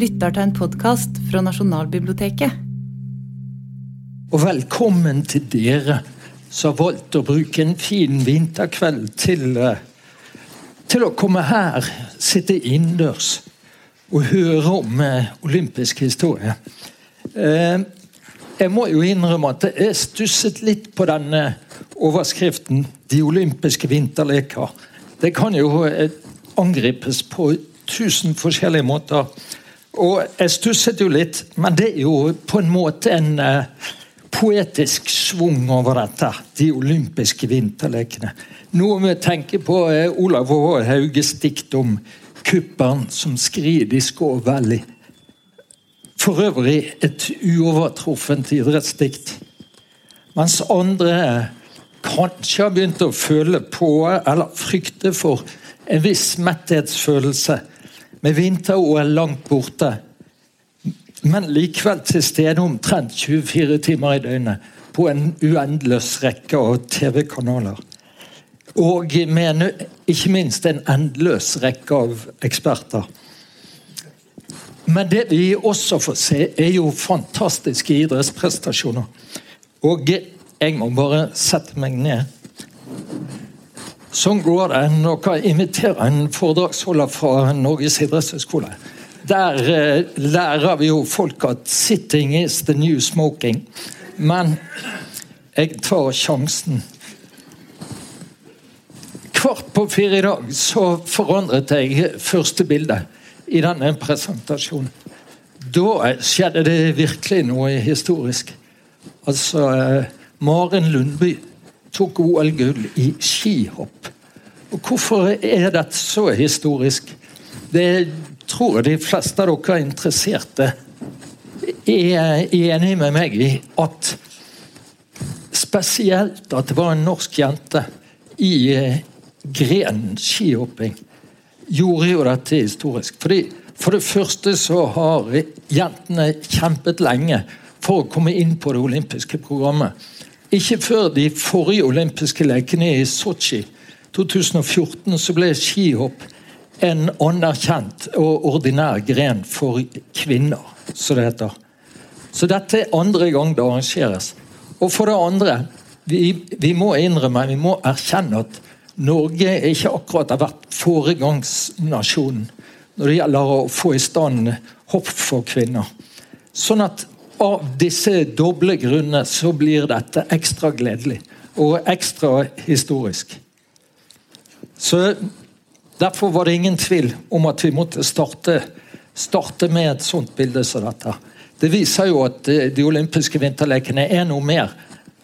lytter til en podkast fra Nasjonalbiblioteket. Og velkommen til dere som har valgt å bruke en fin vinterkveld til, eh, til å komme her, sitte innendørs og høre om eh, olympisk historie. Eh, jeg må jo innrømme at jeg stusset litt på denne overskriften 'De olympiske vinterleker'. Det kan jo angripes på tusen forskjellige måter. Og jeg stusset jo litt, men det er jo på en måte en uh, poetisk svung over dette. De olympiske vinterlekene. Noe vi tenker på er Olav H. Hauges dikt om kupperen som skrid i Skå Valley. For øvrig et uovertruffent idrettsdikt. Mens andre kanskje har begynt å føle på, eller frykte for, en viss metthetsfølelse med vinter-OL langt borte, men likevel til stede omtrent 24 timer i døgnet på en uendeløs rekke av TV-kanaler. Og med ikke minst en endeløs rekke av eksperter. Men det vi også får se, er jo fantastiske idrettsprestasjoner. Og jeg må bare sette meg ned. Sånn går det når dere inviterer en foredragsholder fra Norges idrettshøgskole. Der eh, lærer vi jo folk at 'sitting is the new smoking'. Men jeg tar sjansen. Kvart på fire i dag så forandret jeg første bilde i denne presentasjonen. Da skjedde det virkelig noe historisk. Altså eh, Maren Lundby tok OL-gull i skihopp. Og Hvorfor er dette så historisk? Det tror jeg de fleste av dere er interesserte er enig med meg i at spesielt at det var en norsk jente i eh, grenen skihopping, gjorde jo dette historisk. Fordi For det første så har jentene kjempet lenge for å komme inn på det olympiske programmet. Ikke før de forrige olympiske lekene i Sotsji 2014 så ble skihopp en anerkjent og ordinær gren for kvinner, som det heter. Så dette er andre gang det arrangeres. Og for det andre, vi, vi må innrømme, vi må erkjenne at Norge ikke akkurat har vært foregangsnasjonen når det gjelder å få i stand hopp for kvinner. Sånn at av disse doble grunnene så blir dette ekstra gledelig og ekstra historisk. Så Derfor var det ingen tvil om at vi måtte starte, starte med et sånt bilde som dette. Det viser jo at de olympiske vinterlekene er noe mer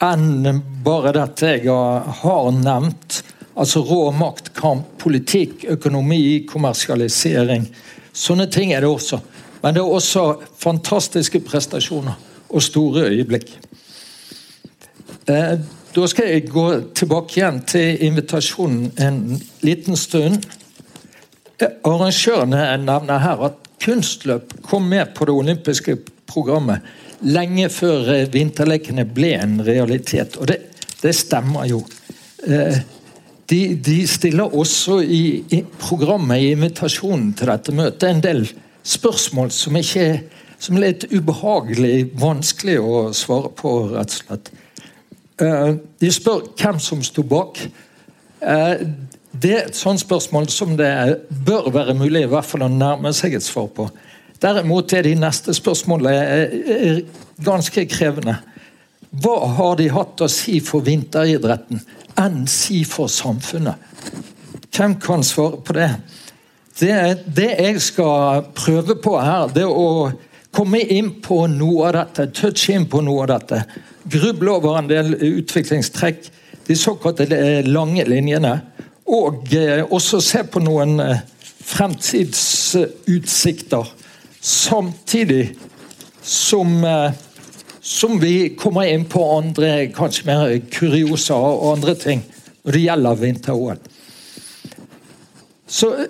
enn bare dette jeg har nevnt. Altså rå makt, kamp, politikk, økonomi, kommersialisering. Sånne ting er det også. Men det er også fantastiske prestasjoner og store øyeblikk. Eh, da skal jeg gå tilbake igjen til invitasjonen en liten stund. Eh, arrangørene nevner her at kunstløp kom med på det olympiske programmet lenge før eh, vinterlekene ble en realitet. Og det, det stemmer jo. De, de, stiller også i, i programmet, i invitasjonen til dette møtet, en del spørsmål som, ikke, som er litt ubehagelig vanskelig å svare på, rett og slett. Uh, de spør hvem som sto bak. Uh, det er et sånt spørsmål som det bør være mulig i hvert fall å nærme seg et svar på. Derimot er de neste spørsmålene ganske krevende. Hva har de hatt å si for vinteridretten enn si for samfunnet? Hvem kan svare på det? Det, det, jeg skal prøve på her, det er å komme inn på noe av dette, touche inn på noe av dette. Gruble over en del utviklingstrekk, de såkalte lange linjene. Og eh, også se på noen eh, fremtidsutsikter. Samtidig som, eh, som vi kommer inn på andre, kanskje mer kuriosa og andre ting når det gjelder vinter-OL. Så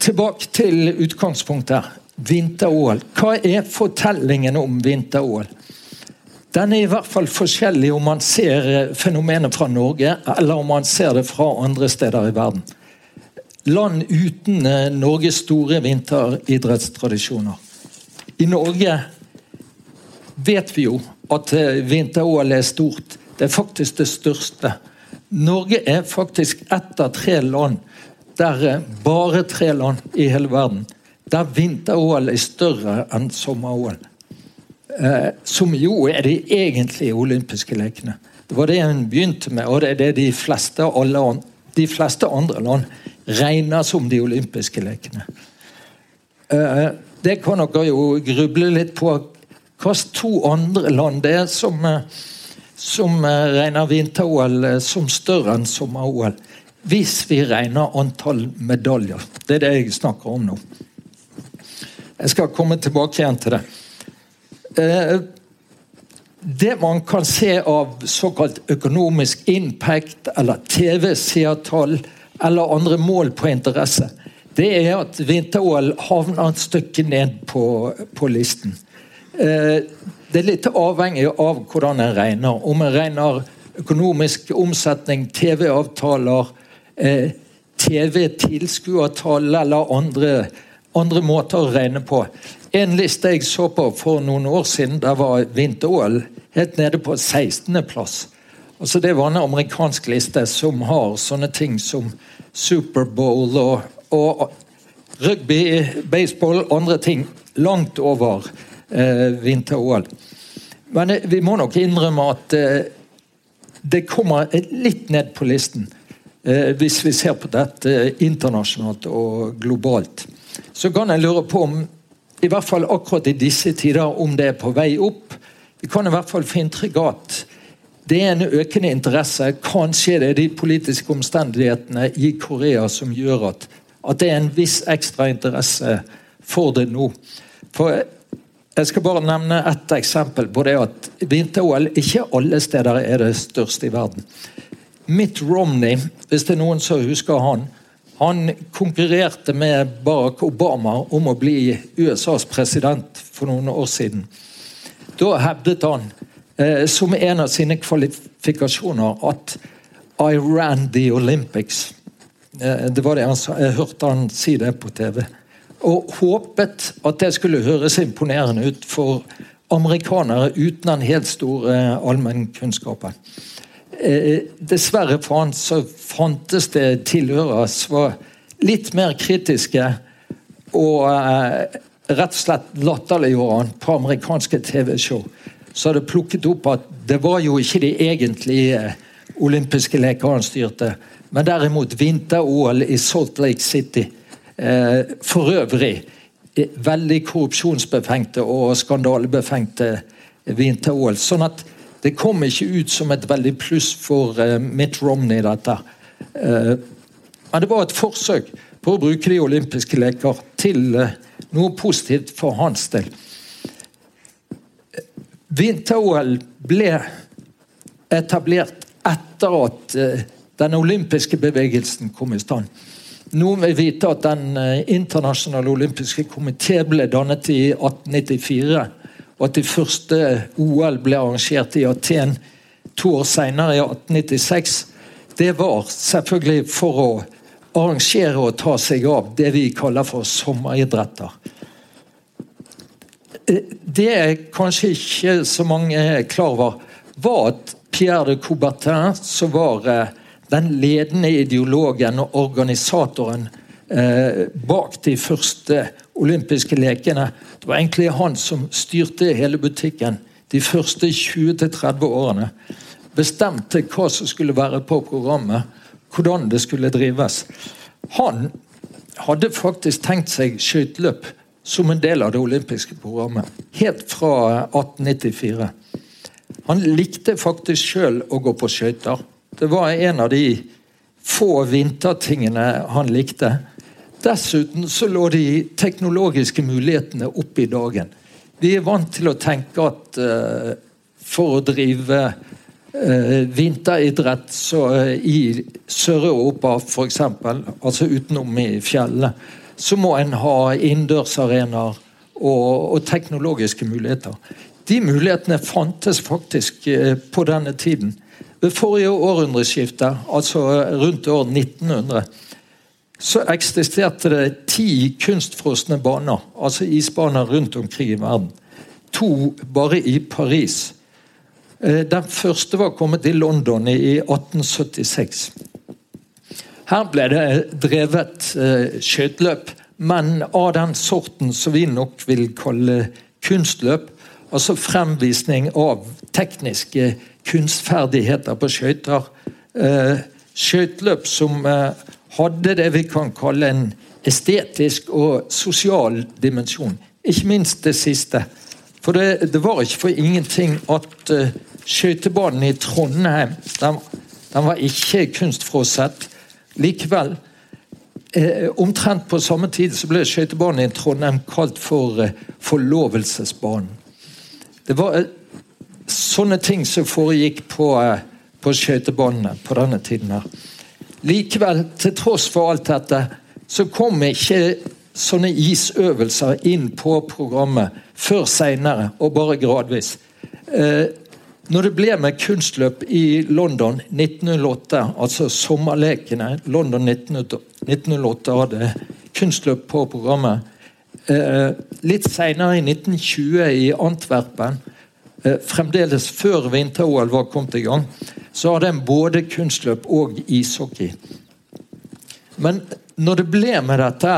Tilbake til utgangspunktet. Vinter-OL. Hva er fortellingen om vinter-OL? Den er i hvert fall forskjellig om man ser eh, fenomenet fra Norge, eller om man ser det fra andre steder i verden. Land uten eh, Norges store vinteridrettstradisjoner. I Norge vet vi jo at eh, vinter-OL er stort. Det er faktisk det største. Norge er faktisk ett av tre land, der er bare tre land i hele verden, der vinter-OL er større enn sommer-OL. Eh, som jo er de egentlige olympiske lekene. Det var det hun begynte med, og det er det de fleste, alle, de fleste andre land regner som de olympiske lekene. Eh, det kan dere jo gruble litt på. Hvilke to andre land det er som, eh, som regner vinter-OL som større enn sommer-OL? Hvis vi regner antall medaljer. Det er det jeg snakker om nå. Jeg skal komme tilbake igjen til det. Eh, det man kan se av såkalt økonomisk impact eller TV-seertall eller andre mål på interesse, det er at vinter-OL havner et stykke ned på, på listen. Eh, det er litt avhengig av hvordan en regner. Om en regner økonomisk omsetning, TV-avtaler, eh, TV-tilskuertall eller andre, andre måter å regne på. En liste jeg så på for noen år siden, der var vinter-OL helt nede på 16.-plass. Altså det var en amerikansk liste som har sånne ting som Superbowl og, og rugby, baseball, andre ting langt over eh, vinter-OL. Men eh, vi må nok innrømme at eh, det kommer litt ned på listen. Eh, hvis vi ser på dette internasjonalt og globalt. Så kan jeg lure på om i hvert fall akkurat i disse tider, om det er på vei opp. Vi kan i hvert fall få inntrykk av at det er en økende interesse. Kanskje det er de politiske omstendighetene i Korea som gjør at, at det er en viss ekstra interesse for det nå. For jeg skal bare nevne ett eksempel på det at vinter-OL ikke alle steder er det største i verden. Mitt Romney, hvis det er noen som husker han, han konkurrerte med Barack Obama om å bli USAs president for noen år siden. Da hevdet han eh, som en av sine kvalifikasjoner at I ran the Olympics. Eh, det var det han sa. Jeg hørte han si det på TV. Og håpet at det skulle høres imponerende ut for amerikanere uten den helt store eh, allmennkunnskapen. Eh, dessverre for han så fantes det tilhørere som var litt mer kritiske og eh, rett og slett latterliggjorde han på amerikanske TV-show. Så hadde plukket opp at det var jo ikke de egentlige eh, olympiske leker han styrte, men derimot vinter-OL i Salt Lake City. Eh, for øvrig eh, veldig korrupsjonsbefengte og skandalebefengte vinter-OL. Sånn at det kom ikke ut som et veldig pluss for uh, Mitt Romney, dette. Uh, men det var et forsøk på å bruke de olympiske leker til uh, noe positivt for hans del. Vinter-OL ble etablert etter at den olympiske bevegelsen kom i stand. Noen vil vite at Den internasjonale olympiske komité ble dannet i 1894 og at det første OL ble arrangert i Aten to år senere, i 1896, det var selvfølgelig for å arrangere og ta seg av det vi kaller for sommeridretter. Det er kanskje ikke så mange klar over, var at Pierre de Coubertin, som var eh, den ledende ideologen og organisatoren eh, bak de første olympiske lekene. Det var egentlig han som styrte hele butikken de første 20-30 årene. Bestemte hva som skulle være på programmet, hvordan det skulle drives. Han hadde faktisk tenkt seg skøyteløp som en del av det olympiske programmet. Helt fra 1894. Han likte faktisk sjøl å gå på skøyter. Det var en av de få vintertingene han likte. Dessuten så lå de teknologiske mulighetene opp i dagen. Vi er vant til å tenke at uh, for å drive uh, vinteridrett så, uh, i Sør-Europa f.eks., altså utenom i fjellene, så må en ha innendørsarenaer og, og, teknologiske muligheter. De mulighetene fantes faktisk på denne tiden. Ved forrige århundreskifte, altså rundt år 1900, så eksisterte det ti kunstfrosne baner, altså isbaner rundt omkring i verden. To bare i Paris. Eh, den første var kommet til London i 1876. Her ble det drevet eh, skøyteløp, men av den sorten som vi nok vil kalle kunstløp. Altså fremvisning av tekniske kunstferdigheter på skøyter. Eh, skøyteløp som hadde det vi kan kalle en estetisk og sosial dimensjon. Ikke minst det siste. For det, det var ikke for ingenting at uh, skøytebanen i Trondheim den, den var ikke kunstfrosset. Likevel, eh, omtrent på samme tid så ble skøytebanen i Trondheim kalt for eh, forlovelsesbanen. Det var eh, sånne ting som foregikk på, eh, på skøytebanene på denne tiden. her. Likevel, til tross for alt dette, så kom ikke sånne isøvelser inn på programmet før seinere, og bare gradvis. Eh, når det ble med kunstløp i London 1908, altså sommerlekene London 1908 hadde kunstløp på programmet. Eh, litt seinere, i 1920, i Antwerpen, fremdeles før vinter-OL var kommet i gang, så hadde en både kunstløp og ishockey. Men når det ble med dette,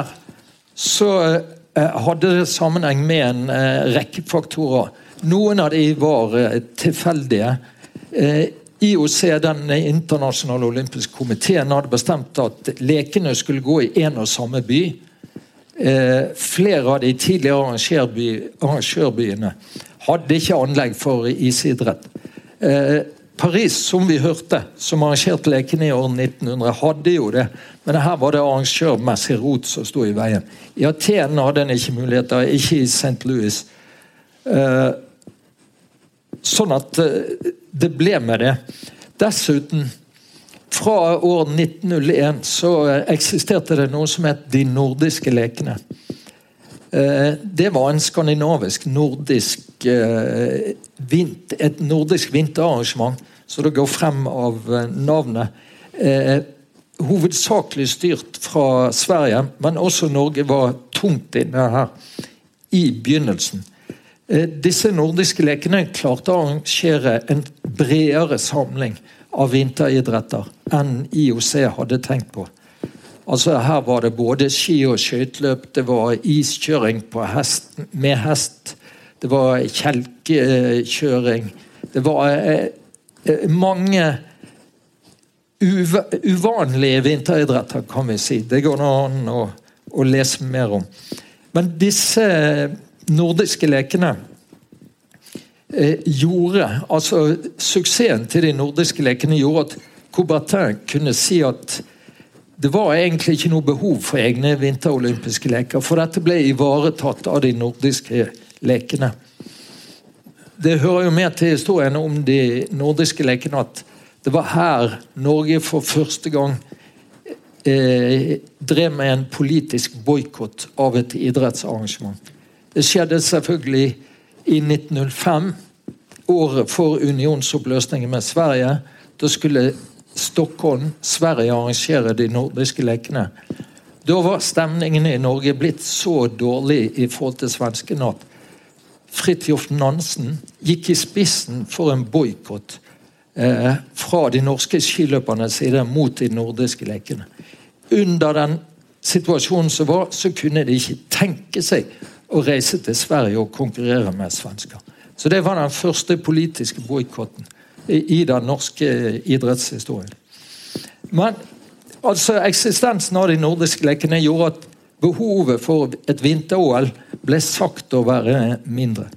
så eh, hadde det sammenheng med en eh, rekke faktorer. Noen av de var eh, tilfeldige. IOC, den internasjonale olympiske komiteen, hadde bestemt at lekene skulle gå i én og samme by. Flere av de tidligere arrangørbyene hadde ikke anlegg for isidrett. Paris, som vi hørte, som arrangerte lekene i år 1900, hadde jo det. Men her var det arrangørmessig rot som sto i veien. I Aten hadde en ikke muligheter, ikke i St. Louis. Eh, sånn at uh, det ble med det. Dessuten, fra år 1901 så eksisterte det noe som het De nordiske lekene. Uh, det var en skandinavisk, nordisk et nordisk vinterarrangement så det går frem av eh, navnet. Eh, hovedsakelig styrt fra Sverige, men også Norge var tungt inne her i begynnelsen. Eh, disse nordiske lekene klarte å arrangere en bredere samling av vinteridretter enn IOC hadde tenkt på. Altså Her var det både ski og skøyteløp, det var iskjøring hest, med hest, det var kjelkekjøring. Det var eh, Eh, mange uvanlige vinteridretter, kan vi si. Det går an å, å lese mer om. Men disse nordiske lekene eh, gjorde altså Suksessen til de nordiske lekene gjorde at Coubertin kunne si at det var egentlig ikke noe behov for egne vinterolympiske leker, for dette ble ivaretatt av de nordiske lekene det hører jo med til historien om de nordiske lekene at det var her Norge for første gang eh, drev med en politisk boikott av et idrettsarrangement. Det skjedde selvfølgelig i 1905, året for unionsoppløsningen med Sverige. Da skulle Stockholm, Sverige, arrangerer de nordiske lekene. Da var stemningen i Norge blitt så dårlig i forhold til svenskene at Fridtjof Nansen gikk i spissen for en boikott eh, fra de norske skiløpernes side mot de nordiske lekene. Under den situasjonen som var, så kunne de ikke tenke seg å reise til Sverige og konkurrere med svensker. Så det var den første politiske boikotten i den norske idrettshistorien. Men altså eksistensen av de nordiske lekene gjorde at behovet for et vinter-OL ble sagt å være mindre.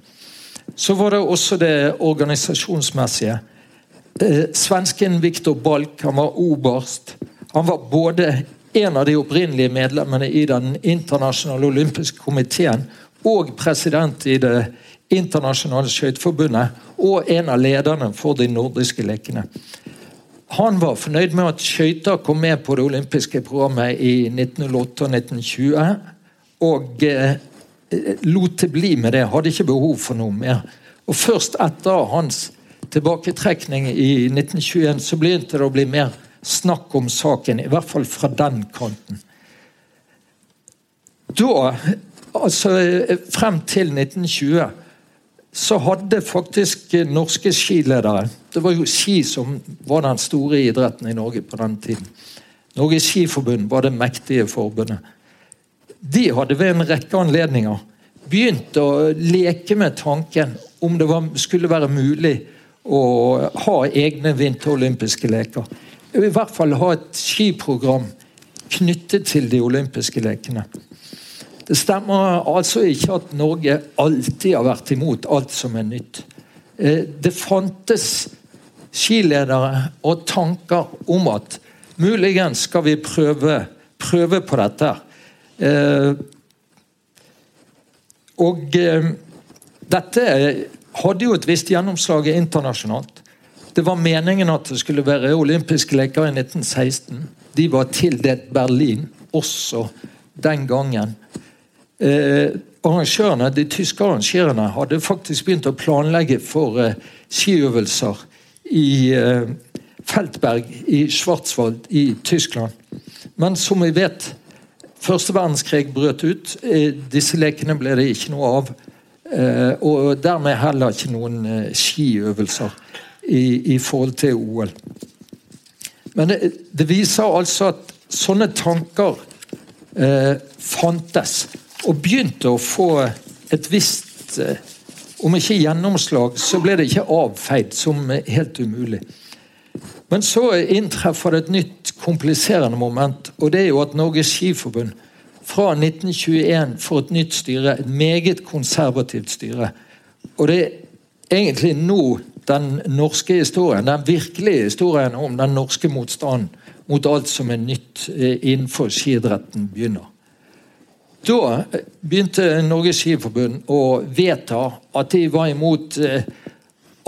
Så var det også det organisasjonsmessige. Eh, svensken Viktor Balk han var oberst. Han var både en av de opprinnelige medlemmene i Den internasjonale olympiske komiteen og president i Det internasjonale skøyteforbundet og en av lederne for de nordiske lekene. Han var fornøyd med at skøyter kom med på det olympiske programmet i 1908 og 1920. Og eh, lot det bli med det. Hadde ikke behov for noe mer. Og Først etter hans tilbaketrekning i 1921 så begynte det å bli mer snakk om saken, i hvert fall fra den kanten. da, altså frem til 1920, så hadde faktisk norske skiledere Det var jo ski som var den store idretten i Norge på den tiden. Norges Skiforbund var det mektige forbundet. De hadde ved en rekke anledninger begynt å leke med tanken om det var, skulle være mulig å ha egne vinterolympiske leker. I hvert fall ha et skiprogram knyttet til de olympiske lekene. Det stemmer altså ikke at Norge alltid har vært imot alt som er nytt. Eh, det fantes skiledere og tanker om at muligens skal vi prøve, prøve på dette. Eh, og eh, dette hadde jo et visst gjennomslag internasjonalt. Det var meningen at det skulle være olympiske leker i 1916. De var tildelt Berlin også den gangen. Eh, arrangørene, De tyske arrangørene hadde faktisk begynt å planlegge for eh, skiøvelser i eh, Feltberg i Schwarzwald i Tyskland. Men som vi vet, første verdenskrig brøt ut. Eh, disse lekene ble det ikke noe av. Eh, og dermed heller ikke noen skiøvelser i, i, forhold til OL. Men det, det, viser altså at sånne tanker fantes og begynte å få et visst eh, Om ikke gjennomslag, så ble det ikke avfeid som helt umulig. Men så inntreffer det et nytt kompliserende moment, og det er jo at Norges Skiforbund fra 1921 får et nytt styre, et meget konservativt styre. Og det er egentlig nå den norske historien, den virkelige historien om den norske motstanden mot alt som er nytt eh, innenfor skiidretten, begynner. Da begynte Norges Skiforbund å vedta at de var imot eh,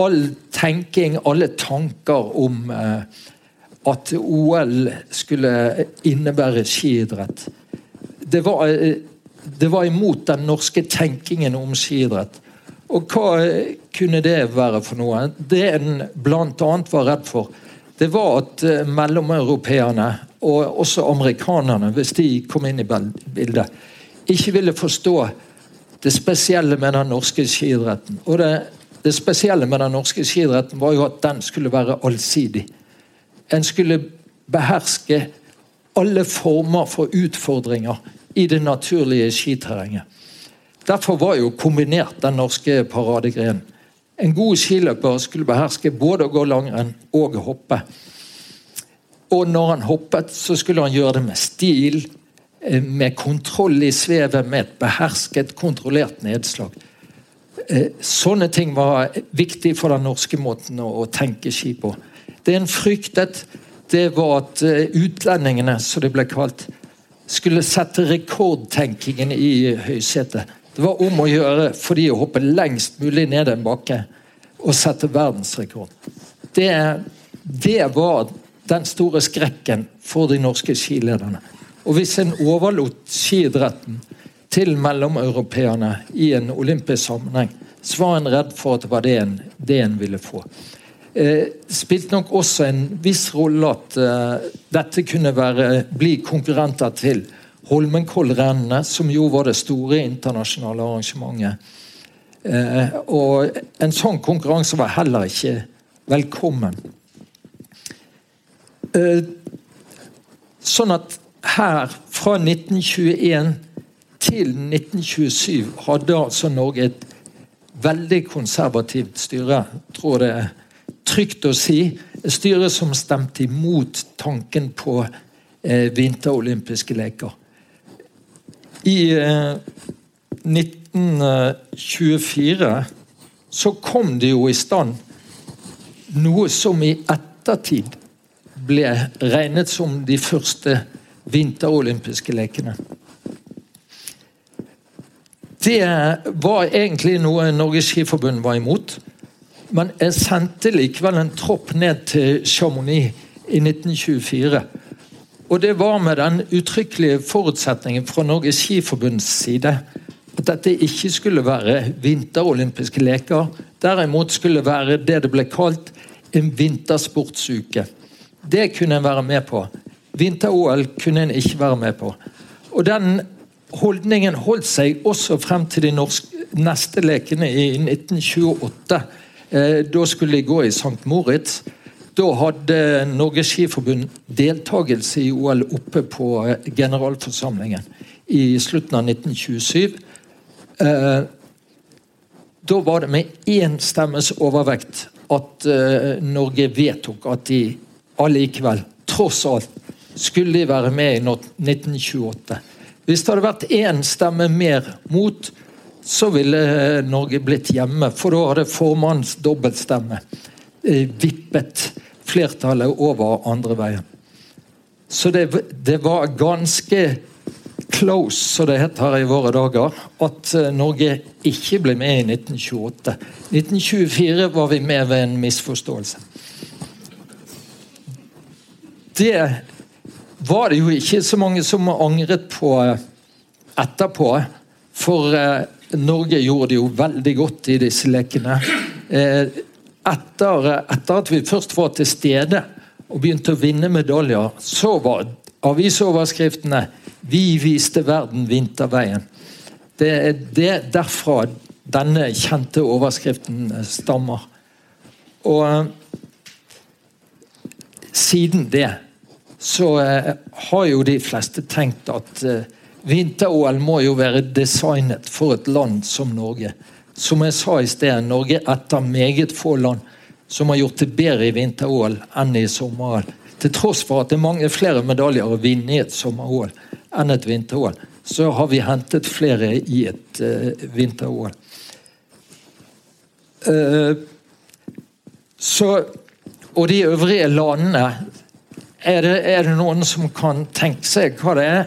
all tenking, alle tanker om eh, at OL skulle innebære skiidrett. Det var, eh, det var imot den norske tenkingen om skiidrett. Og hva kunne det være for noe? Det en bl.a. var redd for, det var at mellomeuropeerne og også amerikanerne, hvis de kom inn i bildet, ikke ville forstå det spesielle med den norske skiidretten. Og det, det, spesielle med den norske skiidretten var jo at den skulle være allsidig. En skulle beherske alle former for utfordringer i det naturlige skiterrenget. Derfor var jo kombinert den norske paradegrenen. En god skiløper skulle beherske både å gå langrenn og hoppe. Og når han hoppet, så skulle han gjøre det med stil, med kontroll i svevet, med et behersket, kontrollert nedslag. Eh, sånne ting var viktig for den norske måten å tenke ski på. Det en fryktet, det var at eh, utlendingene, som det ble kalt, skulle sette rekordtenkingen i høysetet. Det var om å gjøre for de å hoppe lengst mulig ned en bakke og sette verdensrekord. Det, det var den store skrekken for de norske skilederne. Og hvis en overlot skiidretten til mellomeuropeerne i en olympisk sammenheng, så var en redd for at det var det en, det en ville få. Eh, spilte nok også en viss rolle at eh, dette kunne være, bli konkurrenter til Holmenkollrennene, som jo var det store internasjonale arrangementet. Eh, og en sånn konkurranse var heller ikke velkommen. Eh, sånn at her, fra 1921 til 1927, hadde altså Norge et veldig konservativt styre. Jeg tror det er trygt å si. Et styre som stemte imot tanken på eh, vinterolympiske leker. I eh, 1924 så kom det jo i stand noe som i ettertid ble regnet som de første vinterolympiske lekene. Det var egentlig noe Norges Skiforbund var imot. Men jeg sendte likevel en tropp ned til Chamonix i 1924. Og det var med den uttrykkelige forutsetningen fra Norges Skiforbunds side at dette ikke skulle være vinterolympiske leker. Derimot skulle være det det ble kalt en vintersportsuke. Det kunne en være med på. Vinter-OL kunne en ikke være med på. Og den holdningen holdt seg også frem til de norske, neste lekene i 1928. Eh, da skulle de gå i St. Moritz. Da hadde Norges Skiforbund deltakelse i OL oppe på eh, generalforsamlingen i slutten av 1927. Eh, da var det med én stemmes overvekt at eh, Norge vedtok at de allikevel, tross alt, skulle de være med i 1928. Hvis det hadde vært én stemme mer mot, så ville eh, Norge blitt hjemme. For da hadde formanns dobbeltstemme uh, vippet flertallet over andre veien. Så det, det var ganske close, som det heter i våre dager, at eh, Norge ikke ble med i 1928. 1924 var vi med ved en misforståelse. Det var det jo ikke så mange som angret på eh, etterpå. For eh, Norge gjorde det jo veldig godt i disse lekene. Etter, etter at vi først var til stede og begynte å vinne medaljer, så var avisoverskriftene 'Vi viste verden vinterveien'. Det er det derfra denne kjente overskriften stammer. Og eh, siden det så eh, har jo de fleste tenkt at eh, vinter-OL må jo være designet for et land som Norge. Som jeg sa i sted, Norge er et av meget få land som har gjort det bedre i vinter-OL enn i sommer-OL. Til tross for at det er mange flere medaljer å vinne i et sommer-OL enn et vinter-OL, så har vi hentet flere i et uh, vinter-OL. Uh, så Og de øvrige landene er det, er det noen som kan tenke seg hva det er?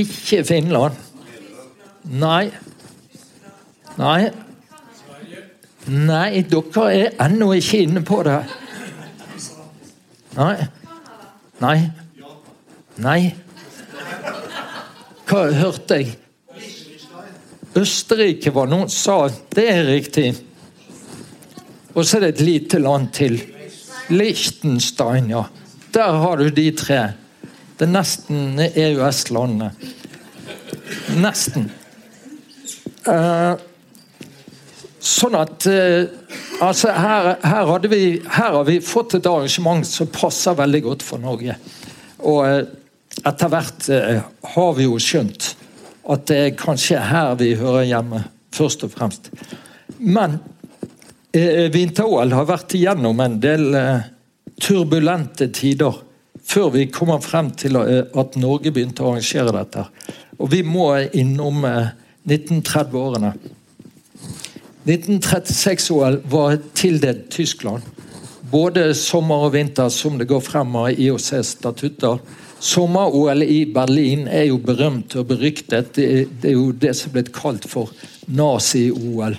Ikke Finland. Nei. Nei. Nei, dere er ennå ikke inne på det. Nei. Nei. Nei. Hva hørte jeg? Østerrike var noen sa. Det er riktig. Og så er det et lite land til. Liechtenstein, ja. Der har du de tre. Det er nesten EØS-landene. Nesten. Eh, sånn at eh, Altså, her, her, vi, her, har vi fått et arrangement som passer veldig godt for Norge. Og eh, etter hvert eh, har vi jo skjønt at det er kanskje her vi hører hjemme, først og fremst. Men vinter-OL har vært igjennom en del eh, turbulente tider før vi kommer frem til eh, at Norge begynte å arrangere dette. Og vi må innom 1930-årene. 1936-OL var tildelt Tyskland. Både sommer og vinter, som det går frem av IOCs statutter. Sommer-OL i Berlin er jo berømt og beryktet. Det, er jo det som er blitt kalt for nazi-OL.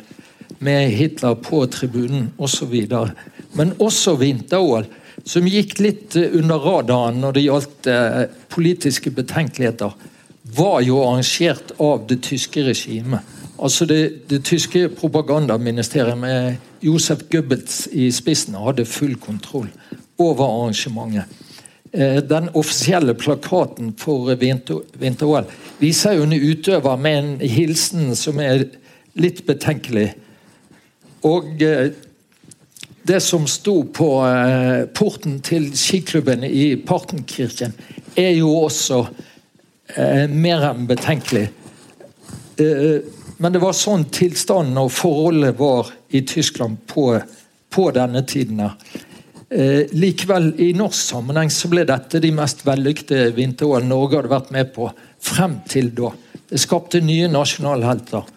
Med Hitler på tribunen osv. Men også vinter-OL, som gikk litt under radaren når det gjaldt eh, politiske betenkeligheter, var jo arrangert av det tyske regimet. Altså det, det, tyske propagandaministeriet med Josef Goebbels i spissen hadde full kontroll over arrangementet. Eh, den offisielle plakaten for vinter-OL viser jo en utøver med en hilsen som er litt betenkelig. Og eh, det som sto på eh, porten til skiklubben i Partenkirken, er jo også mer enn betenkelig. Men det var sånn tilstanden og forholdet var i Tyskland på, på denne tiden. Eh, likevel, i norsk sammenheng så ble dette de mest vellykkede vinter-OL Norge hadde vært med på frem til da. Det skapte nye nasjonalhelter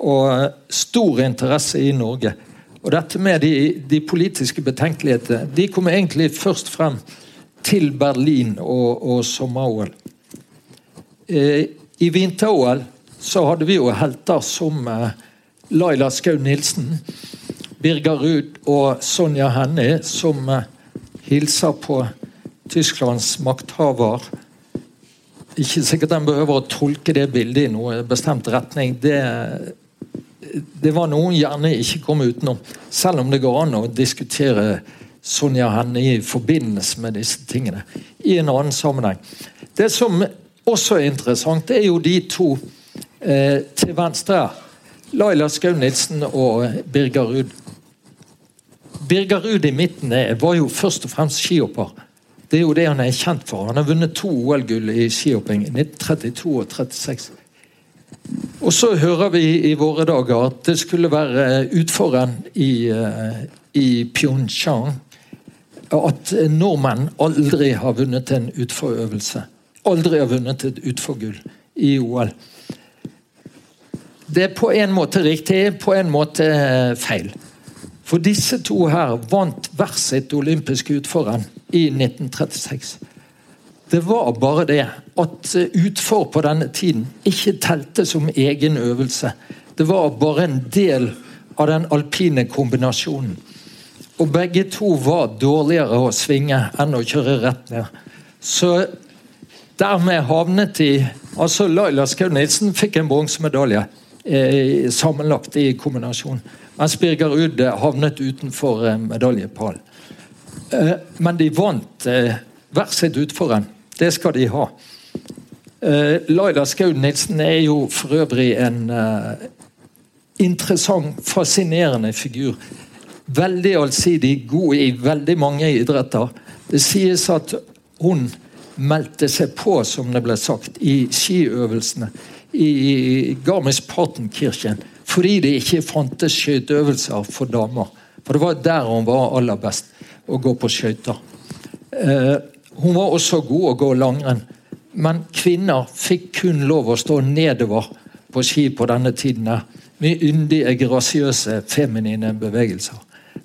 og stor interesse i Norge. Og dette med de, de politiske betenkelighetene de kom egentlig først frem til Berlin og, og sommer-OL. Eh, I vinter-OL så hadde vi jo helter som eh, Laila Skau Nilsen, Birger Ruud og Sonja Hennie, som eh, hilser på Tysklands makthaver. Ikke sikkert en behøver å tolke det bildet i noen bestemt retning. Det, det var noen gjerne ikke kom utenom. Selv om det går an å diskutere Sonja Hennie i forbindelse med disse tingene i en annen sammenheng. Det som også er interessant, det er jo de to eh, til venstre. Laila Skau Nilsen og Birger Ruud. Birger Ruud i midten var jo først og fremst skihopper. Det er jo det han er kjent for. Han har vunnet to OL-gull i skihopping, i 1932 og 36. Og så hører vi i våre dager at det skulle være utforen i, eh, i Pyeongchang at nordmenn aldri har vunnet en utforøvelse. Aldri har vunnet et utforgull i OL. Det er på en måte riktig, på en måte feil. For disse to her vant hver sitt olympiske utforen i 1936. Det var bare det at utfor på denne tiden ikke telte som egen øvelse. Det var bare en del av den alpine kombinasjonen. Og begge to var dårligere å svinge enn å kjøre rett ned. Så dermed havnet de Altså Laila Skau Nilsen fikk en bronsemedalje eh, sammenlagt i kombinasjon. Mens Birger Ruud havnet utenfor eh, medaljepallen. Eh, men de vant eh, hver sitt utforrenn. Det skal de ha. Laila Skaud-Nilsen er jo for øvrig en interessant, fascinerende figur. Veldig allsidig, god i veldig mange idretter. Det sies at hun meldte seg på, som det ble sagt, i skiøvelsene i Garmisch-Partenkirchen fordi det ikke fantes skøyteøvelser for damer. For det var der hun var aller best, å gå på skøyter. Hun var også god å gå langrenn, men kvinner fikk kun lov å stå nedover på ski på denne tiden. Med yndige, grasiøse, feminine bevegelser.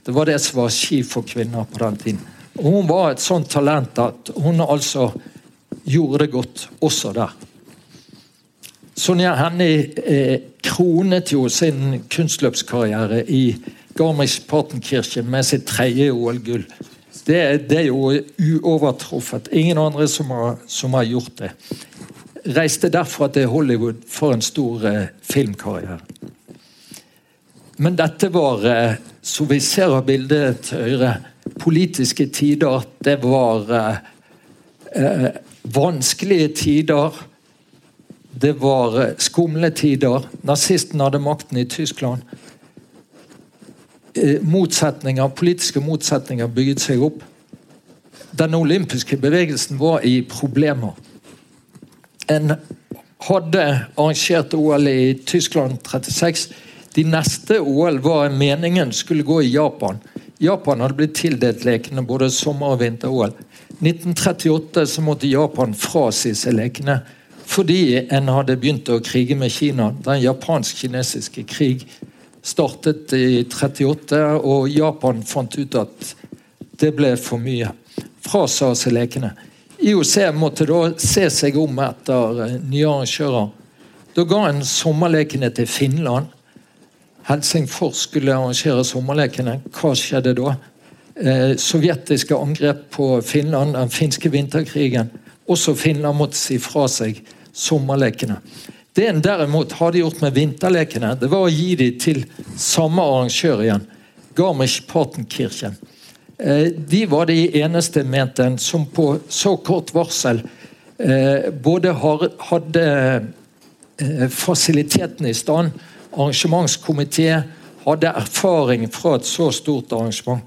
Det var det som var ski for kvinner på den tiden. Og hun var et sånt talent at hun altså gjorde det godt også der. Sonja Hennie eh, kronet jo sin kunstløpskarriere i Garmisch-Partenkirchen med sitt tredje OL-gull. Det, det, er jo uovertruffet. Ingen andre som har, som har, gjort det. Reiste derfra til Hollywood for en stor eh, filmkarriere. Men dette var, eh, som vi ser av bildet til høyre, politiske tider. Det var eh, eh vanskelige tider det var eh, skumle tider. Nazistene hadde makten i Tyskland. Eh, motsetninger, Politiske motsetninger bygget seg opp. Den olympiske bevegelsen var i problemer. En hadde arrangert OL i Tyskland 36. De neste OL var meningen skulle gå i Japan. Japan hadde blitt tildelt lekene både sommer- og vinter-OL. 1938 så måtte Japan frasi seg lekene fordi en hadde begynt å krige med Kina. Den japansk-kinesiske krig startet i 38, og Japan fant ut at det ble for mye. Frasa seg lekene. IOC måtte da se seg om etter eh, nye arrangører. Da ga en sommerlekene til Finland. Helsingfors skulle arrangere sommerlekene. Hva skjedde da? Eh, sovjetiske angrep på Finland, den finske vinterkrigen. Også Finland måtte si fra seg sommerlekene. Det en derimot hadde gjort med vinterlekene, det var å gi dem til samme arrangør igjen. Garmisch-Partenkirchen. Eh, de var de eneste, mente en, som på så kort varsel eh, både hadde eh, fasilitetene i stand, arrangementskomité, hadde erfaring fra et så stort arrangement.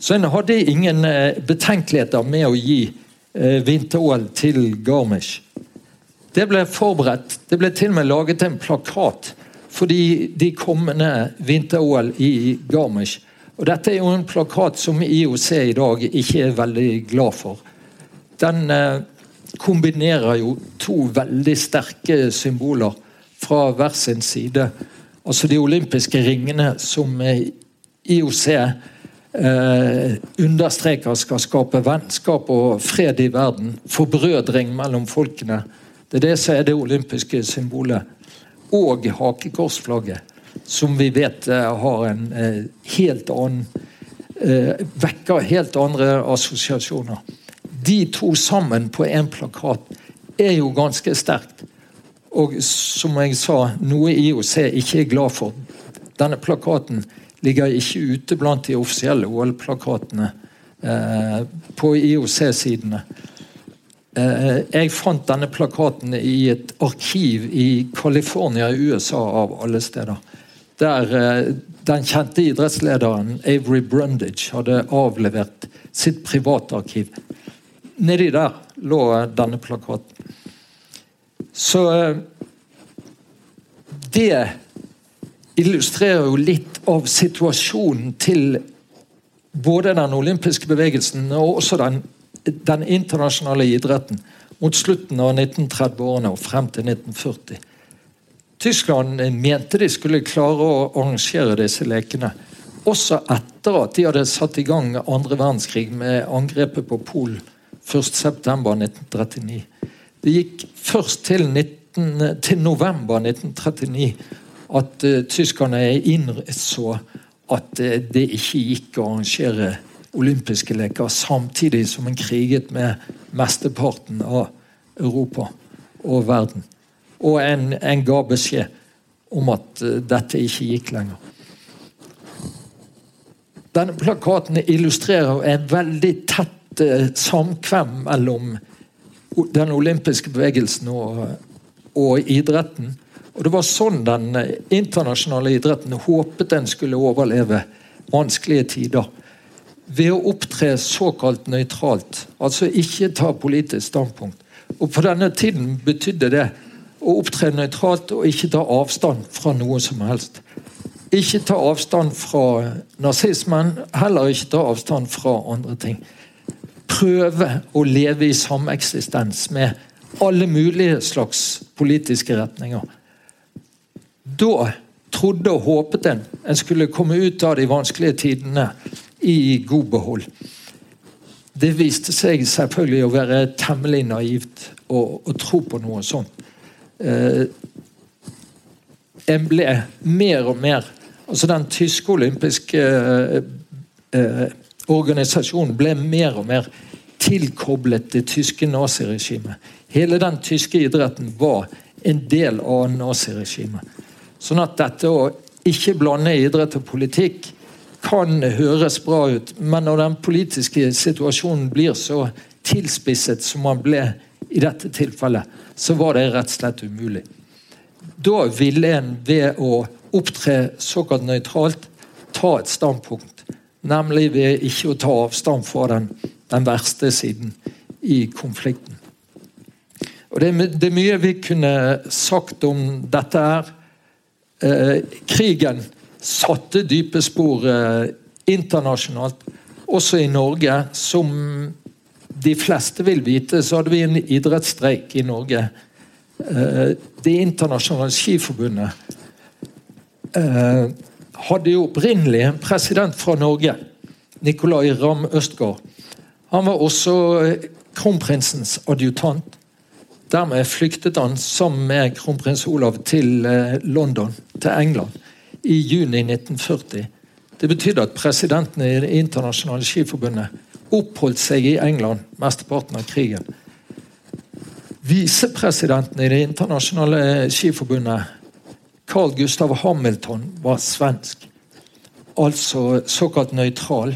Så en hadde ingen betenkeligheter med å gi vinter-OL til Garmisch. Det ble forberedt. Det ble til og med laget en plakat for de kommende vinter-OL i Garmisch. Og Dette er jo en plakat som IOC i dag ikke er veldig glad for. Den eh, kombinerer jo to veldig sterke symboler fra hver sin side. Altså de olympiske ringene som IOC eh, understreker skal skape vennskap og fred i verden. Forbrødring mellom folkene det er det som er det olympiske symbolet. Og hakekorsflagget, som vi vet eh, har en eh, helt annen eh, Vekker helt andre assosiasjoner. De to sammen på én plakat er jo ganske sterkt. Og som jeg sa, noe IOC ikke er glad for. Denne plakaten ligger ikke ute blant de offisielle OL-plakatene eh, på IOC-sidene. Eh, jeg fant denne plakaten i et arkiv i California i USA, av alle steder. Der eh, den kjente idrettslederen Avery Brundage hadde avlevert sitt privatarkiv. Nedi der lå denne plakaten. Så eh, Det illustrerer jo litt av situasjonen til både den olympiske bevegelsen og også den den internasjonale idretten mot slutten av 1930-årene og frem til 1940. Tyskland mente de skulle klare å arrangere disse lekene. Også etter at de hadde satt i gang andre verdenskrig med angrepet på Polen 1.9.1939. Det gikk først til, 19, til november 1939 at uh, tyskerne innså at uh, det ikke gikk å arrangere olympiske leker samtidig som en kriget med mesteparten av Europa og verden. Og en, en ga beskjed om at uh, dette ikke gikk lenger. Denne plakaten illustrerer en veldig tett uh, samkvem mellom den olympiske bevegelsen og, og, idretten. Og Det var sånn den eh, internasjonale idretten håpet den skulle overleve vanskelige tider ved å opptre såkalt nøytralt, altså ikke ta politisk standpunkt. Og På denne tiden betydde det å opptre nøytralt og ikke ta avstand fra noe som helst. Ikke ta avstand fra nazismen, heller ikke ta avstand fra andre ting. Prøve å leve i sameksistens med alle mulige slags politiske retninger. Da trodde og håpet en en skulle komme ut av de vanskelige tidene i god behold. Det viste seg selvfølgelig å være temmelig naivt å, å tro på noe sånt. Eh, en ble mer og mer altså Den tyske olympiske eh, eh, organisasjonen ble mer og mer tilkoblet det tyske naziregimet. Hele den tyske idretten var en del av naziregimet. Sånn at dette å ikke blande idrett og politikk kan høres bra ut, men når den politiske situasjonen blir så tilspisset som man ble i dette tilfellet, så var det rett og slett umulig. Da ville en ved å opptre såkalt nøytralt ta et standpunkt. Nemlig ved ikke å ta avstand fra den, den verste siden i konflikten. Og det, det, er mye vi kunne sagt om dette her. Eh, krigen satte dype spor eh, internasjonalt, også i Norge. Som de fleste vil vite, så hadde vi en idrettsstreik i Norge. Eh, det internasjonale skiforbundet eh, hadde jo opprinnelig en president fra Norge, Nicolai Ramm Østgaard. Han var også kronprinsens adjutant. Dermed flyktet han sammen med kronprins Olav til London, til England i juni 1940. Det betydde at presidenten i Det internasjonale skiforbundet oppholdt seg i England mesteparten av krigen. Visepresidenten i Det internasjonale skiforbundet, Carl Gustav Hamilton, var svensk. Altså såkalt nøytral.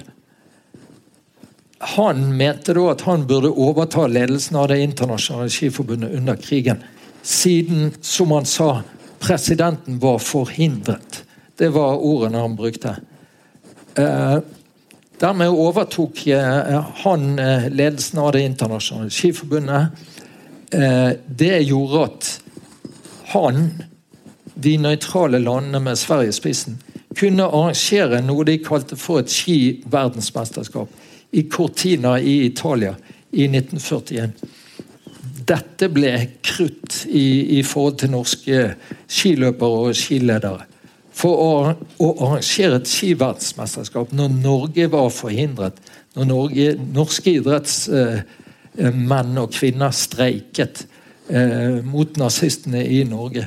Han mente da at han burde overta ledelsen av Det internasjonale skiforbundet under krigen, siden, som han sa, presidenten var forhindret det var ordene han brukte. Eh, dermed overtok eh, han eh, ledelsen av Det internasjonale skiforbundet. Eh, det gjorde at han, de nøytrale landene med Sverige i spissen, kunne arrangere noe de kalte for et skiverdensmesterskap i Cortina i Italia i 1941 dette ble krutt i, i, forhold til norske skiløpere og skiledere for å, arrangere et skiverdensmesterskap når Norge var forhindret. Når Norge, norske idrettsmenn og -kvinner streiket eh, mot nazistene i Norge.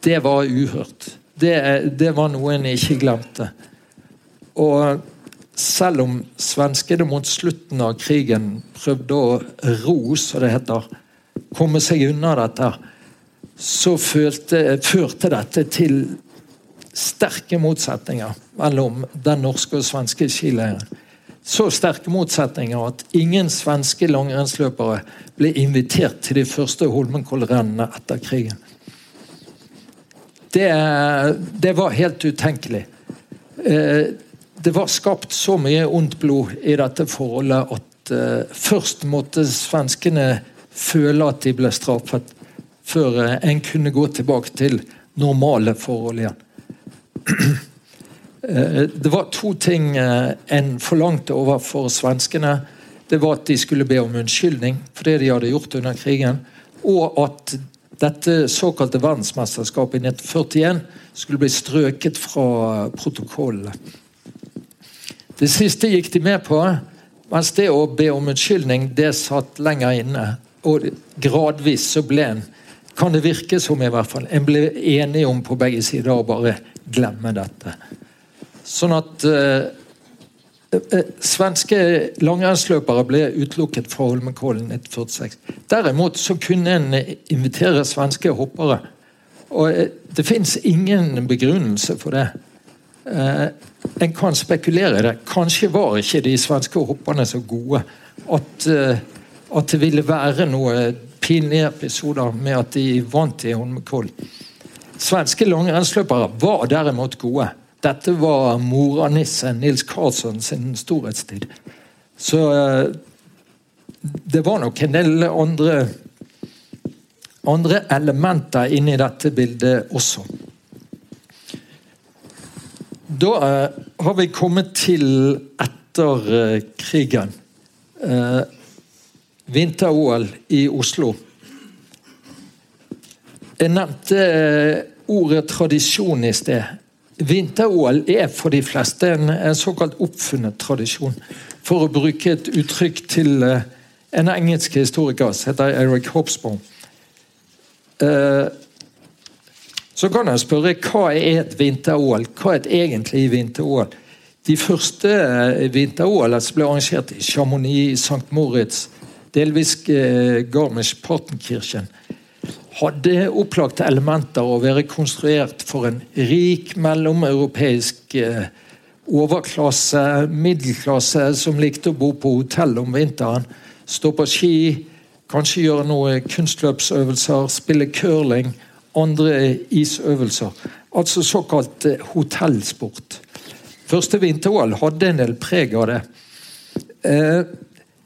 Det var uhørt. Det, det var noe en ikke glemte. Og selv om svenskene mot slutten av krigen prøvde å ro, som det heter, komme seg unna dette, så følte, førte dette til sterke motsetninger mellom den norske og svenske skileieren. så sterke motsetninger at ingen svenske langrennsløpere ble invitert til de første Holmenkollrennene etter krigen. Det, det, var helt utenkelig. Eh, det var skapt så mye ondt blod i dette forholdet at eh, først måtte svenskene føle at de ble straffet, før eh, en kunne gå tilbake til normale forhold igjen. Eh, det var to ting eh, en forlangte overfor svenskene. Det var at de skulle be om unnskyldning for det de hadde gjort under krigen. Og at dette såkalte verdensmesterskapet i 1941 skulle bli strøket fra protokollene. Det siste gikk de med på, mens det å be om unnskyldning det satt lenger inne. Og gradvis så ble en, kan det virke som i hvert fall, en ble enige om på begge sider å bare glemme dette. Sånn at eh, eh, Svenske langrennsløpere ble utelukket fra Holmenkollen 1946. Derimot så kunne en invitere svenske hoppere. Og eh, det fins ingen begrunnelse for det. Eh, en kan spekulere i det. Kanskje var ikke de svenske hopperne så gode at, eh, at det ville være noe pinlige episoder med at de vant i Holmenkollen. Svenske langrennsløpere var derimot gode. Dette var moranissen Nils Karlsson sin storhetstid. Så eh, det var nok en del andre andre elementer inni dette bildet også. Da uh, har vi kommet til etter uh, krigen. Vinter-OL i Oslo. Jeg nevnte ordet tradisjon i sted. Vinter-OL er for de fleste en, en, såkalt oppfunnet tradisjon. For å bruke et uttrykk til uh, en engelsk historiker som heter Eric Hobsbawm. Uh, så kan jeg spørre hva er et vinter-OL? Hva er et egentlig vinter-OL? De første vinter-OL ble arrangert i Chamonix, St. Moritz, delvis Garmisch-Partenkirchen hadde opplagte elementer å være konstruert for en rik mellomeuropeisk eh, overklasse, middelklasse, som likte å bo på hotell om vinteren. Stå på ski, kanskje gjøre noen kunstløpsøvelser, spille curling, andre isøvelser. Altså såkalt eh, hotellsport. Første vinter-OL hadde en del preg av det. Eh,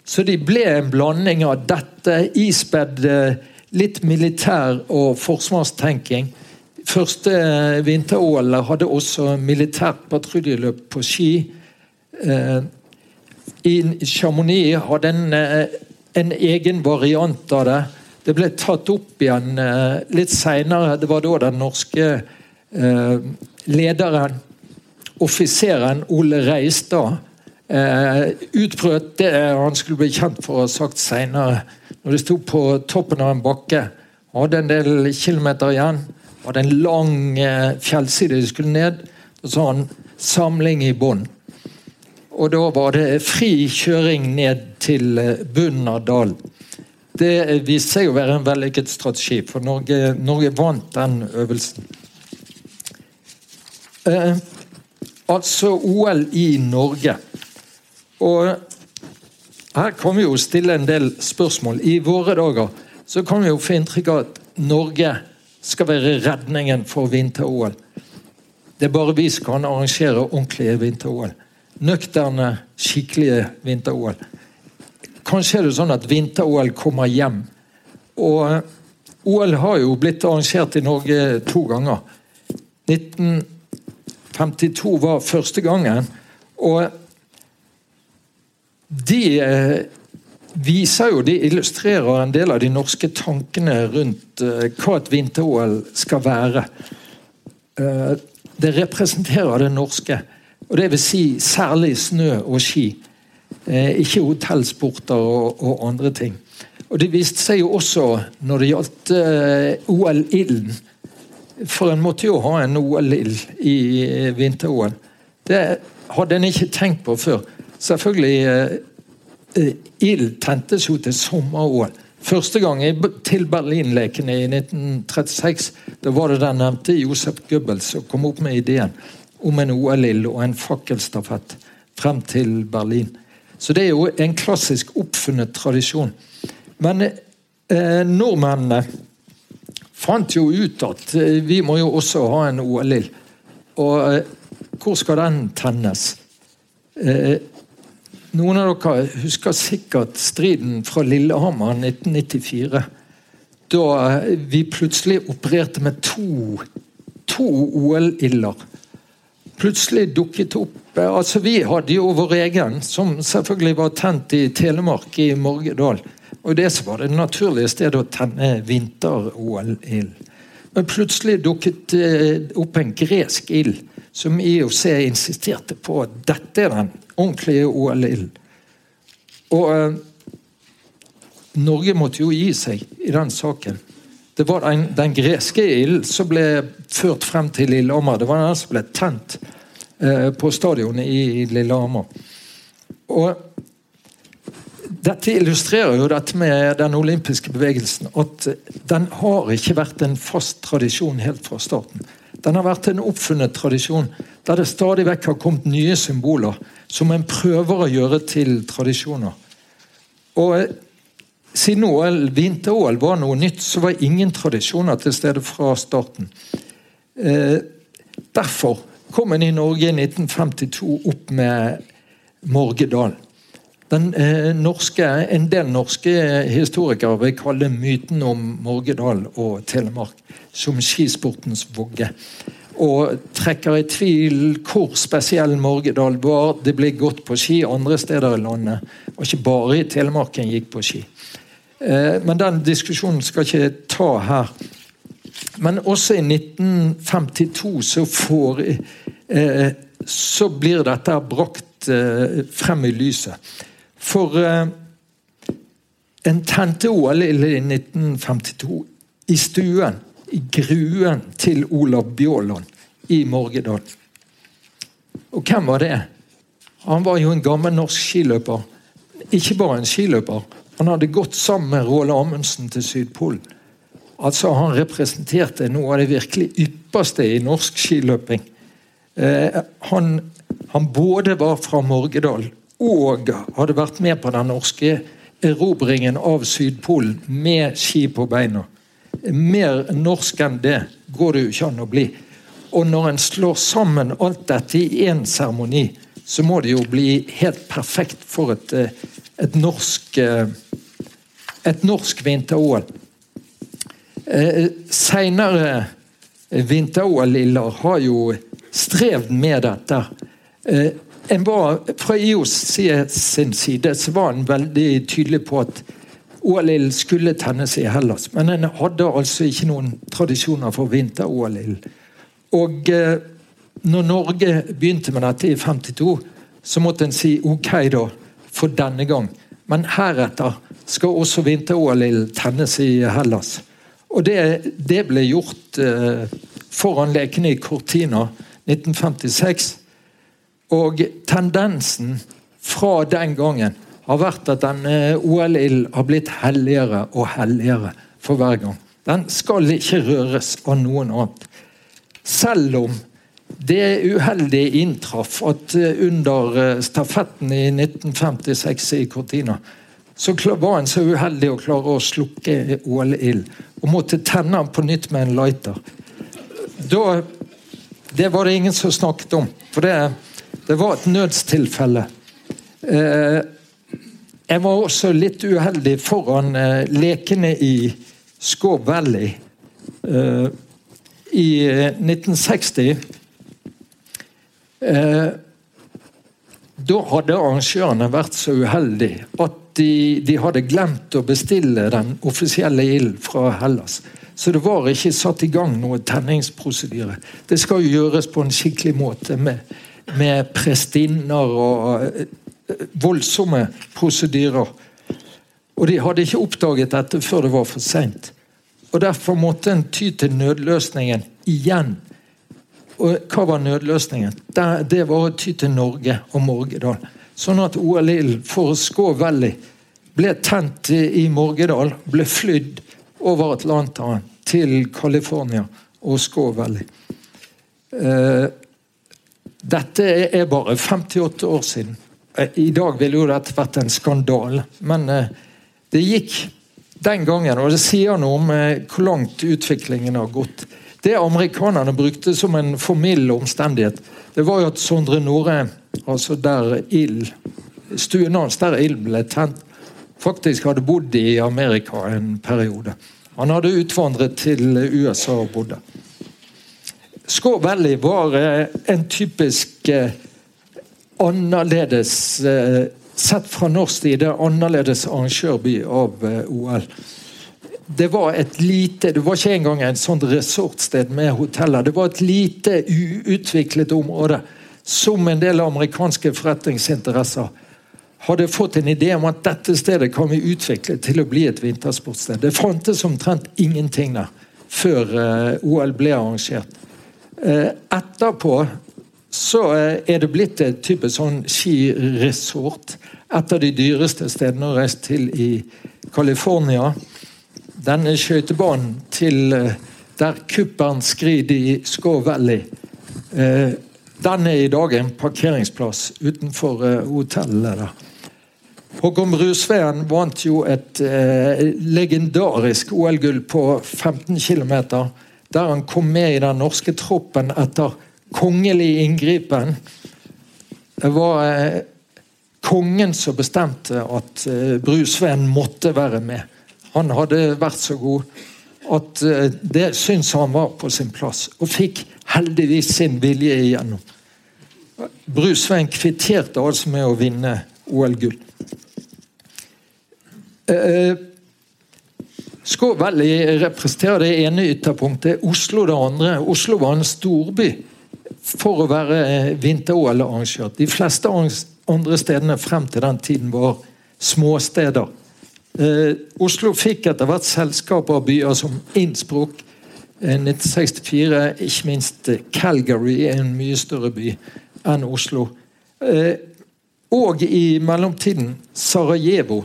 så de ble en blanding av dette ispedd litt militær- og forsvarstenking. Første eh, vinter-OL hadde også militært patruljeløp på ski. Eh, I Chamonix hadde en, eh, en egen variant av det. Det ble tatt opp igjen litt seinere. Det var da den norske lederen, offiseren Ole Reistad, utbrøt det han skulle bli kjent for å ha sagt seinere når de sto på toppen av en bakke, hadde en del kilometer igjen, hadde en lang eh, fjellside de skulle ned, og så han 'samling i bånn'. Og da var det fri kjøring ned til eh, bunnen av dalen. Det viste seg å være en vellykket strategi, for Norge, Norge vant den øvelsen. Eh, altså OL i Norge. Og her kan vi jo stille en del spørsmål. I våre dager så kan vi jo få inntrykk av at Norge skal være redningen for vinter-OL. Det er bare vi som kan arrangere ordentlige vinter-OL. Nøkterne, skikkelige vinter-OL. Kanskje er det sånn at vinter-OL kommer hjem. Og OL har jo blitt arrangert i Norge to ganger. 1952 var første gangen. og de eh, viser jo, de illustrerer en del av de norske tankene rundt eh, hva et vinter-OL skal være. Eh, det representerer det norske, og det vil si særlig snø og ski. Ikke hotellsporter og, og andre ting. Og Det viste seg jo også når det gjaldt OL-ilden. For en måtte jo ha en OL-ild i vinter-OL. Det hadde en ikke tenkt på før. Selvfølgelig eh, eh, Ild tentes jo til sommer-OL. Første gang til Berlinlekene i 1936 da var det den nevnte Josef Goebbels som kom opp med ideen om en OL-ild og en fakkelstafett frem til Berlin. Så det er jo en klassisk oppfunnet tradisjon. Men eh, nordmennene fant jo ut at eh, vi må jo også ha en OL-ild. Og eh, hvor skal den tennes? Eh, noen av dere husker sikkert striden fra Lillehammer 1994. Da vi plutselig opererte med to, to OL-ilder. Plutselig dukket opp eh, altså Vi hadde jo vår egen, som selvfølgelig var tent i Telemark, i Morgedal. Og det som var det naturlige stedet å tenne vinter-OL-ild. Men plutselig dukket eh, opp en gresk ild, som IOC insisterte på at dette er den ordentlige OL-ild. Og eh, Norge måtte jo gi seg i den saken. Det var den, den greske ilden som ble ført frem til Lillehammer. Det var den som ble tent eh, på stadionet i Lillehammer. Og dette illustrerer jo dette med den olympiske bevegelsen. At den har ikke vært en fast tradisjon helt fra starten. Den har vært en oppfunnet tradisjon der det stadig vekk har kommet nye symboler som en prøver å gjøre til tradisjoner. Og Siden OL, vinter-OL var noe nytt, så var ingen tradisjoner til stede fra starten. Eh, derfor kom en i Norge i 1952 opp med Morgedal. Den, eh, norske, en del norske historikere vil kalle myten om Morgedal og Telemark som skisportens vogge. Og trekker i tvil hvor spesiell Morgedal var. Det ble gått på ski andre steder i landet. Og ikke bare i Telemark en gikk på ski. Eh, men den diskusjonen skal ikke ta her. Men også i 1952 så får eh, Så blir dette brakt eh, frem i lyset. For uh, en tente OL i 1952 i stuen, i gruen til Olav Bjåland i Morgedal. Og hvem var det? Han var jo en gammel norsk skiløper. Ikke bare en skiløper. Han hadde gått sammen med Roald Amundsen til Sydpolen. Altså Han representerte noe av det virkelig ypperste i norsk skiløping. Eh, han, han både var fra Morgedal og hadde vært med på den norske erobringen av Sydpolen med ski på beina. Mer norsk enn det går det jo ikke an å bli. Og når en slår sammen alt dette i én seremoni, så må det jo bli helt perfekt for et, eh, et norsk eh, et norsk vinter-OL. Eh, Seinere vinter-OL-iller har jo strevd med dette var, Fra IOs sin side så var en veldig tydelig på at OL-ild skulle tennes i Hellas. Men en hadde altså ikke noen tradisjoner for vinter-OL-ild. Og eh, når Norge begynte med dette i 52, så måtte en si ok, da, for denne gang. Men heretter skal også vinter-OL-ild tennes i Hellas. Og det, det ble gjort eh, foran lekene i Cortina 1956. Og tendensen fra den gangen har vært at den OL-ilden har blitt helligere og helligere for hver gang. Den skal ikke røres av noen annet. Selv om det uheldige inntraff at eh, under eh, stafetten i 1956 i Cortina, så var en så uheldig å klare å slukke OL-ild og måtte tenne den på nytt med en lighter. Da, det var det ingen som snakket om. for det det var et nødstilfelle. Eh, jeg var også litt uheldig foran eh, lekene i Skaw Valley eh, i 1960. Da hadde arrangørene vært så uheldige at de, de, hadde glemt å bestille den offisielle ilden fra Hellas. Så det var ikke satt i gang noe tenningsprosedyre. Det skal jo gjøres på en skikkelig måte med med prestinner og eh, voldsomme prosedyrer. Og de hadde ikke oppdaget dette før det var for seint. Og derfor måtte en ty til nødløsningen igjen. Og hva var nødløsningen? Det var å ty til Norge og Morgedal. Sånn at OL-ilden for Skå Valley ble tent i Morgedal, ble flydd over Atlanteren til California og Skå Valley. Eh, dette er bare 58 år siden. I dag ville jo dette vært en skandale, men eh, det gikk den gangen. Og det sier noe om eh, hvor langt utviklingen har gått. Det amerikanerne brukte som en formildende omstendighet, det var jo at Sondre Nore, altså der ild Stuen hans der ild ble tent, faktisk hadde bodd i Amerika en periode. Han hadde utvandret til USA og bodde. Skår Valley var en typisk annerledes sett fra norsk side annerledes arrangørby av eh, OL. Det var et lite, det var ikke engang en sånn resortsted med hoteller. Det var et lite, uutviklet område som en del amerikanske forretningsinteresser hadde fått en idé om at dette stedet kan vi utvikle til å bli et vintersportssted. Det fantes omtrent ingenting der før eh, OL ble arrangert. Eh, etterpå så er det blitt et type sånn skiresort. Et av de dyreste stedene å reise til i California. Denne skøytebanen til eh, der kuppelen skrider i Scaw Valley. Eh, den er i dag en parkeringsplass utenfor eh, hotellet der. Håkon Brusveen vant jo et eh, legendarisk OL-gull på 15 km. Der han kom med i den norske troppen etter kongelig inngripen. Det var eh, kongen som bestemte at eh, Brusveen måtte være med. Han hadde vært så god at eh, det syntes han var på sin plass, og fikk heldigvis sin vilje igjennom. Brusveen kvitterte altså med å vinne OL-gull. Eh, Skå representerer det ene ytterpunktet, Oslo det andre. Oslo var en storby for å være eh, vinter-OL-arrangør. De fleste andre stedene frem til den tiden var småsteder. Eh, Oslo fikk etter hvert selskaper av byer som Innsbruck, eh, 1964, ikke minst eh, Calgary, en mye større by enn Oslo. Eh, og i mellomtiden Sarajevo,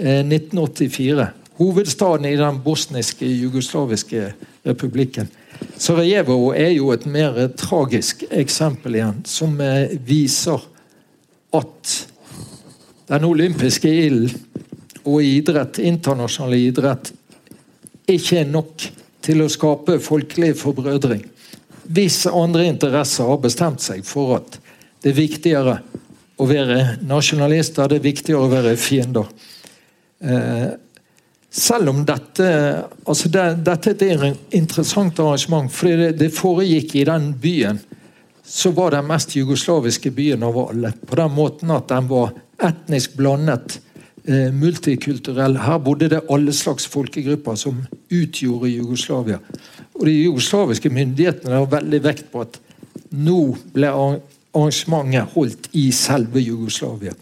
1984. Hovedstaden i den bosniske jugoslaviske republikken. Sarajevo er jo et mer tragisk eksempel igjen, som eh, viser at den olympiske ilden og idrett, internasjonal idrett ikke er nok til å skape folkelig forbrødring. Hvis andre interesser har bestemt seg for at det er viktigere å være nasjonalister, det er viktigere å være fiender. Eh, selv om dette altså det, dette er et interessant arrangement, fordi det, det, foregikk i den byen så var den mest jugoslaviske byen av alle. På den måten at den var etnisk blandet, eh, multikulturell. Her bodde det alle slags folkegrupper som utgjorde Jugoslavia. Og De jugoslaviske myndighetene har veldig vekt på at nå ble arrangementet holdt i selve Jugoslavia.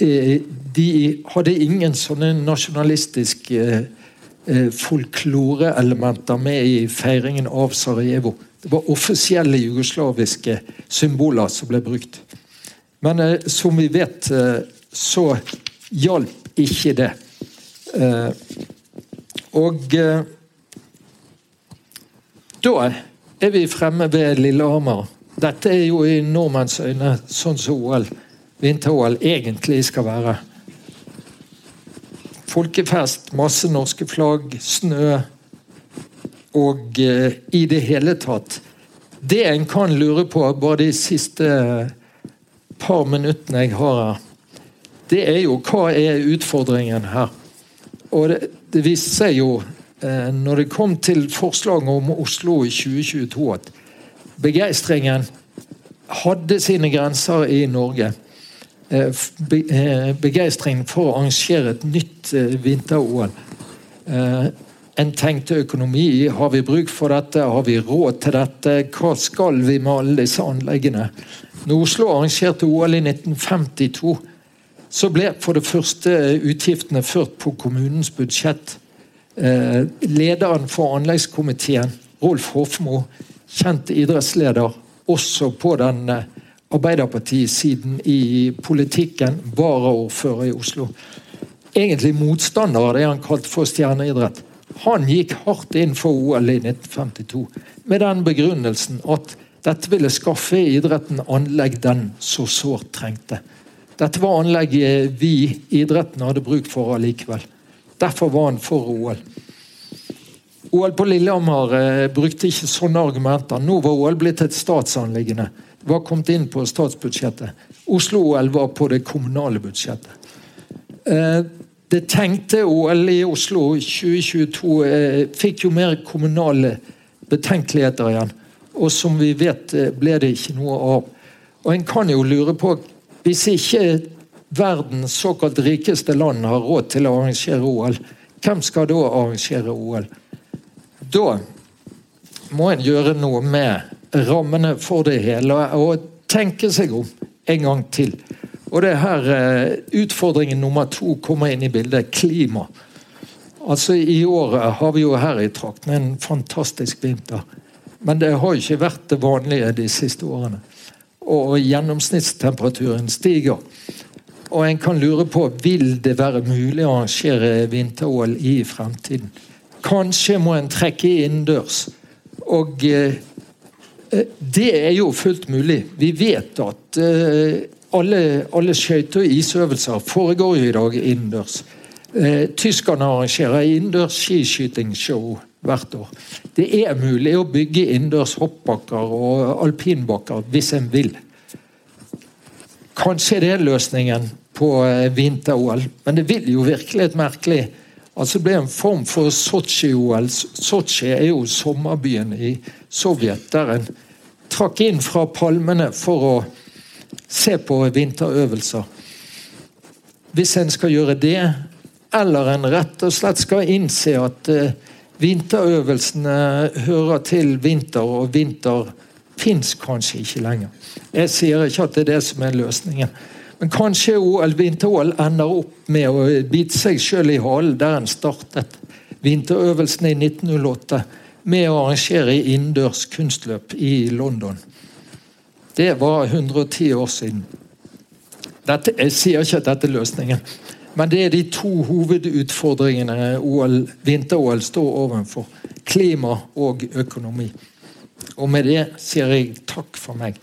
Eh, de hadde ingen sånne nasjonalistiske eh, folkloreelementer med i feiringen av Sarajevo. Det var offisielle jugoslaviske symboler som ble brukt. Men eh, som vi vet, så hjalp ikke det. og da er vi fremme ved Lillehammer. Dette er jo i nordmenns øyne sånn som OL vinter-OL egentlig skal være. Folkefest, masse norske flagg, snø og eh, i det hele tatt Det en kan lure på bare de siste par minuttene jeg har her, det er jo hva er utfordringen her? Og det, det viste seg jo eh, når det kom til forslaget om Oslo i 2022, at begeistringen hadde sine grenser i Norge. Eh, eh, begeistring for å arrangere et nytt eh, vinter-OL. En tenkte økonomi. Har vi bruk for dette? Har vi råd til dette? Hva skal vi med alle disse anleggene? Når Oslo arrangerte OL i 1952, så ble for det første utgiftene ført på kommunens budsjett. Lederen for anleggskomiteen, Rolf Hofmo, kjent idrettsleder, også på den Arbeiderpartisiden i politikken, varaordfører i Oslo. Egentlig motstander av det han kalte for stjerneidrett. Han gikk hardt inn for OL i 1952 med den begrunnelsen at dette ville skaffe idretten anlegg den så sårt trengte. Dette var anlegget vi idretten hadde bruk for allikevel. Derfor var han for OL. OL på Lillehammer eh, brukte ikke sånne argumenter. Nå var OL blitt et statsanliggende. Var kommet inn på statsbudsjettet. Oslo-OL var på det kommunale budsjettet. Eh, det tenkte OL i Oslo 2022 eh, fikk jo mer kommunale betenkeligheter igjen. Og som vi vet eh, ble det ikke noe av. Og en kan jo lure på Hvis ikke verdens såkalt rikeste land har råd til å arrangere OL, hvem skal da arrangere OL? Da må en gjøre noe med rammene for det hele og tenke seg om en gang til. Og det er her eh, utfordringen nummer to kommer inn i bildet klima. Altså I året har vi jo her i trakten en fantastisk vinter. Men det har ikke vært det vanlige de siste årene. Og gjennomsnittstemperaturen stiger. Og en kan lure på vil det være mulig å arrangere vinter-OL i fremtiden. Kanskje må en trekke innendørs. Og eh, det er jo fullt mulig. Vi vet at eh, alle, alle skøyte- og isøvelser foregår i dag innendørs. Eh, tyskerne arrangerer innendørs skiskytingsshow hvert år. Det er mulig å bygge innendørs hoppbakker og alpinbakker hvis en vil. Kanskje det er løsningen på eh, vinter-OL, men det vil jo virkelig et merkelig Altså Det ble en form for Sotsji-OL. Sotsji er jo sommerbyen i Sovjet, der en trakk inn fra palmene for å se på vinterøvelser. Hvis en skal gjøre det, eller en rett og slett skal innse at eh, vinterøvelsene hører til vinter, og vinter fins kanskje ikke lenger. Jeg sier ikke at det er det som er løsningen. Men kanskje OL, vinter-OL ender opp med å bite seg sjøl i halen der en startet vinterøvelsene i 1908 med å arrangere innendørs kunstløp i London. Det var 110 år siden. Dette, jeg sier ikke at dette er løsningen, men det er de to hovedutfordringene vinter-OL står overfor. Klima og økonomi. Og med det sier jeg takk for meg.